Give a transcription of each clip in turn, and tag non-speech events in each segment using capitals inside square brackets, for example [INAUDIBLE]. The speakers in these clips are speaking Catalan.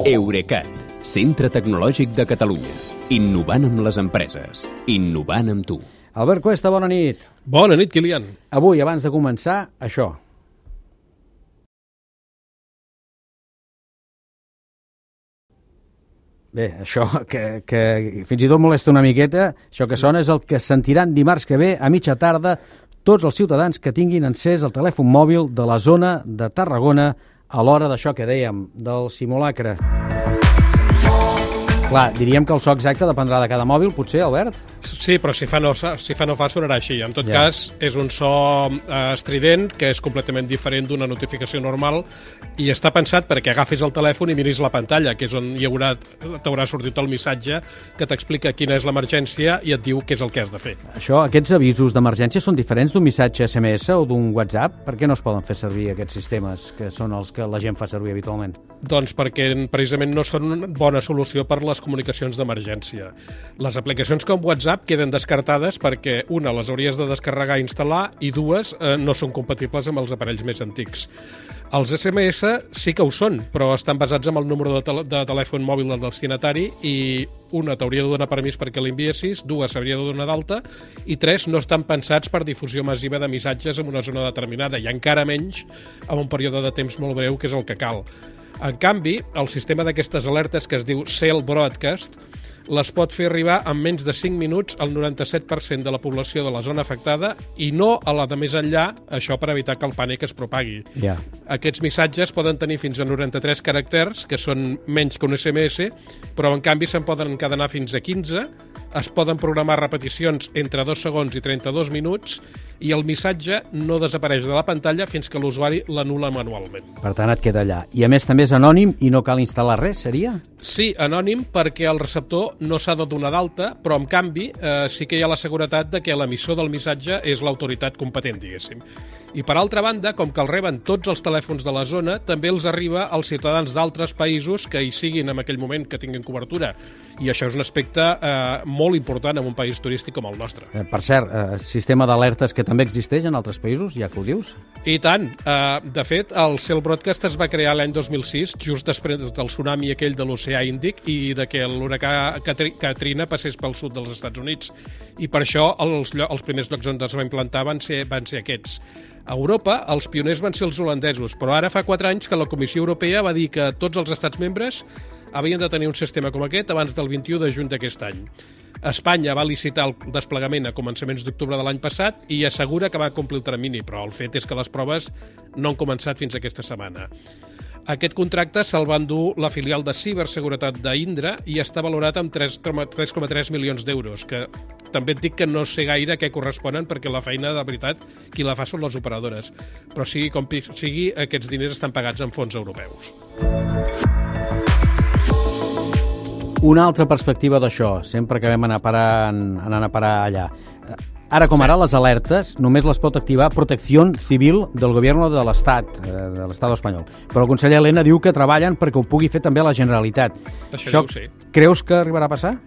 Eurecat, centre tecnològic de Catalunya. Innovant amb les empreses. Innovant amb tu. Albert Cuesta, bona nit. Bona nit, Kilian. Avui, abans de començar, això. Bé, això que, que fins i tot molesta una miqueta, això que sona és el que sentiran dimarts que ve a mitja tarda tots els ciutadans que tinguin encès el telèfon mòbil de la zona de Tarragona a l'hora d'això que dèiem, del simulacre. Clar, diríem que el so exacte dependrà de cada mòbil, potser, Albert? Sí, però si fa no, si fa, no fa sonarà així. En tot ja. cas, és un so eh, estrident que és completament diferent d'una notificació normal i està pensat perquè agafis el telèfon i miris la pantalla, que és on hi haurà t'haurà sortit el missatge que t'explica quina és l'emergència i et diu què és el que has de fer. Això, aquests avisos d'emergència són diferents d'un missatge SMS o d'un WhatsApp? Per què no es poden fer servir aquests sistemes que són els que la gent fa servir habitualment? Doncs perquè precisament no són una bona solució per les comunicacions d'emergència. Les aplicacions com WhatsApp queden descartades perquè, una, les hauries de descarregar i instal·lar, i dues, eh, no són compatibles amb els aparells més antics. Els SMS sí que ho són, però estan basats en el número de, tel de telèfon mòbil del destinatari i una, t'hauria de donar permís perquè l'enviessis, dues, s'hauria de donar d'alta, i tres, no estan pensats per difusió massiva de missatges en una zona determinada, i encara menys en un període de temps molt breu, que és el que cal. En canvi, el sistema d'aquestes alertes que es diu Cell Broadcast les pot fer arribar en menys de 5 minuts al 97% de la població de la zona afectada i no a la de més enllà, això per evitar que el pànic es propagui. Ja. Aquests missatges poden tenir fins a 93 caràcters, que són menys que un SMS, però en canvi se'n poden encadenar fins a 15, es poden programar repeticions entre 2 segons i 32 minuts i el missatge no desapareix de la pantalla fins que l'usuari l'anula manualment. Per tant, et queda allà. I a més també és anònim i no cal instal·lar res, seria? Sí, anònim perquè el receptor no s'ha de donar d'alta, però en canvi eh, sí que hi ha la seguretat de que l'emissor del missatge és l'autoritat competent, diguéssim. I per altra banda, com que el reben tots els telèfons de la zona, també els arriba als ciutadans d'altres països que hi siguin en aquell moment que tinguin cobertura. I això és un aspecte eh, molt important en un país turístic com el nostre. Eh, per cert, eh, sistema d'alertes que també existeix en altres països, ja que ho dius? I tant. Uh, de fet, el Cell Broadcast es va crear l'any 2006, just després del tsunami aquell de l'oceà Índic i de que l'huracà Katrina passés pel sud dels Estats Units. I per això els, els primers llocs on es va implantar van ser, van ser aquests. A Europa, els pioners van ser els holandesos, però ara fa 4 anys que la Comissió Europea va dir que tots els estats membres havien de tenir un sistema com aquest abans del 21 de juny d'aquest any. Espanya va licitar el desplegament a començaments d'octubre de l'any passat i assegura que va complir el termini, però el fet és que les proves no han començat fins aquesta setmana. Aquest contracte se'l va endur la filial de ciberseguretat d'Indra i està valorat amb 3,3 milions d'euros, que també et dic que no sé gaire què corresponen perquè la feina, de veritat, qui la fa són les operadores. Però sigui com sigui, aquests diners estan pagats en fons europeus. Una altra perspectiva d'això, sempre que vam anar parant, anant a parar allà. Eh, Ara com Sí. ara, les alertes només les pot activar Protecció Civil del Govern de l'Estat, eh, de l'Estat espanyol. Però el conseller Helena diu que treballen perquè ho pugui fer també la Generalitat. Això diu, sí. creus que arribarà a passar?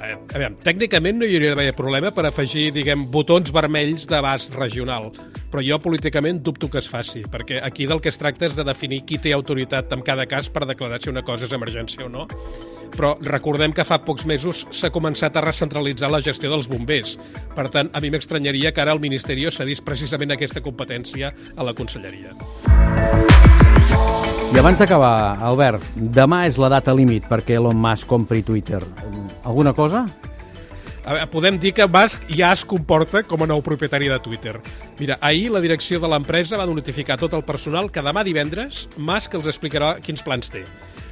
Eh, a veure, tècnicament no hi hauria d'haver problema per afegir, diguem, botons vermells d'abast regional, però jo políticament dubto que es faci, perquè aquí del que es tracta és de definir qui té autoritat en cada cas per declarar si una cosa és emergència o no. Però recordem que fa pocs mesos s'ha començat a recentralitzar la gestió dels bombers. Per tant, a mi m'estranyaria que ara el Ministeri cedís precisament aquesta competència a la Conselleria. I abans d'acabar, Albert, demà és la data límit perquè Elon Musk compri Twitter. Alguna cosa? A veure, podem dir que Musk ja es comporta com a nou propietari de Twitter. Mira, ahir la direcció de l'empresa va notificar tot el personal que demà divendres Musk els explicarà quins plans té.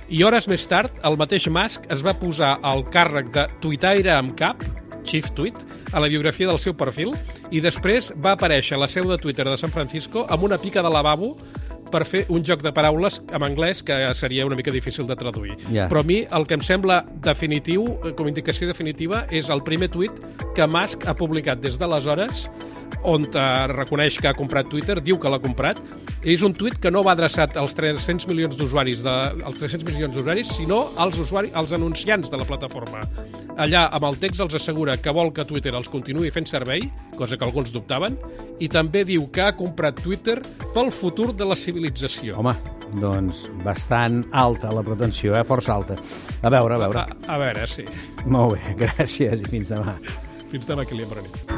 I hores més tard, el mateix Musk es va posar al càrrec de tuitaire amb cap, Chief Tweet, a la biografia del seu perfil i després va aparèixer a la seu de Twitter de San Francisco amb una pica de lavabo per fer un joc de paraules en anglès que seria una mica difícil de traduir. Ja. Però a mi el que em sembla definitiu, eh, com indicació definitiva, és el primer tuit que Musk ha publicat des d'aleshores on eh, reconeix que ha comprat Twitter, diu que l'ha comprat, és un tuit que no va adreçat als 300 milions d'usuaris, als 300 milions d'usuaris, sinó als, usuaris, als anunciants de la plataforma. Allà, amb el text, els assegura que vol que Twitter els continuï fent servei, cosa que alguns dubtaven, i també diu que ha comprat Twitter pel futur de la civilització. Home, doncs bastant alta la pretensió, eh? força alta. A veure, a veure. A, a veure, sí. Molt bé, [LAUGHS] gràcies i fins demà. Fins demà, Kilian Brunit.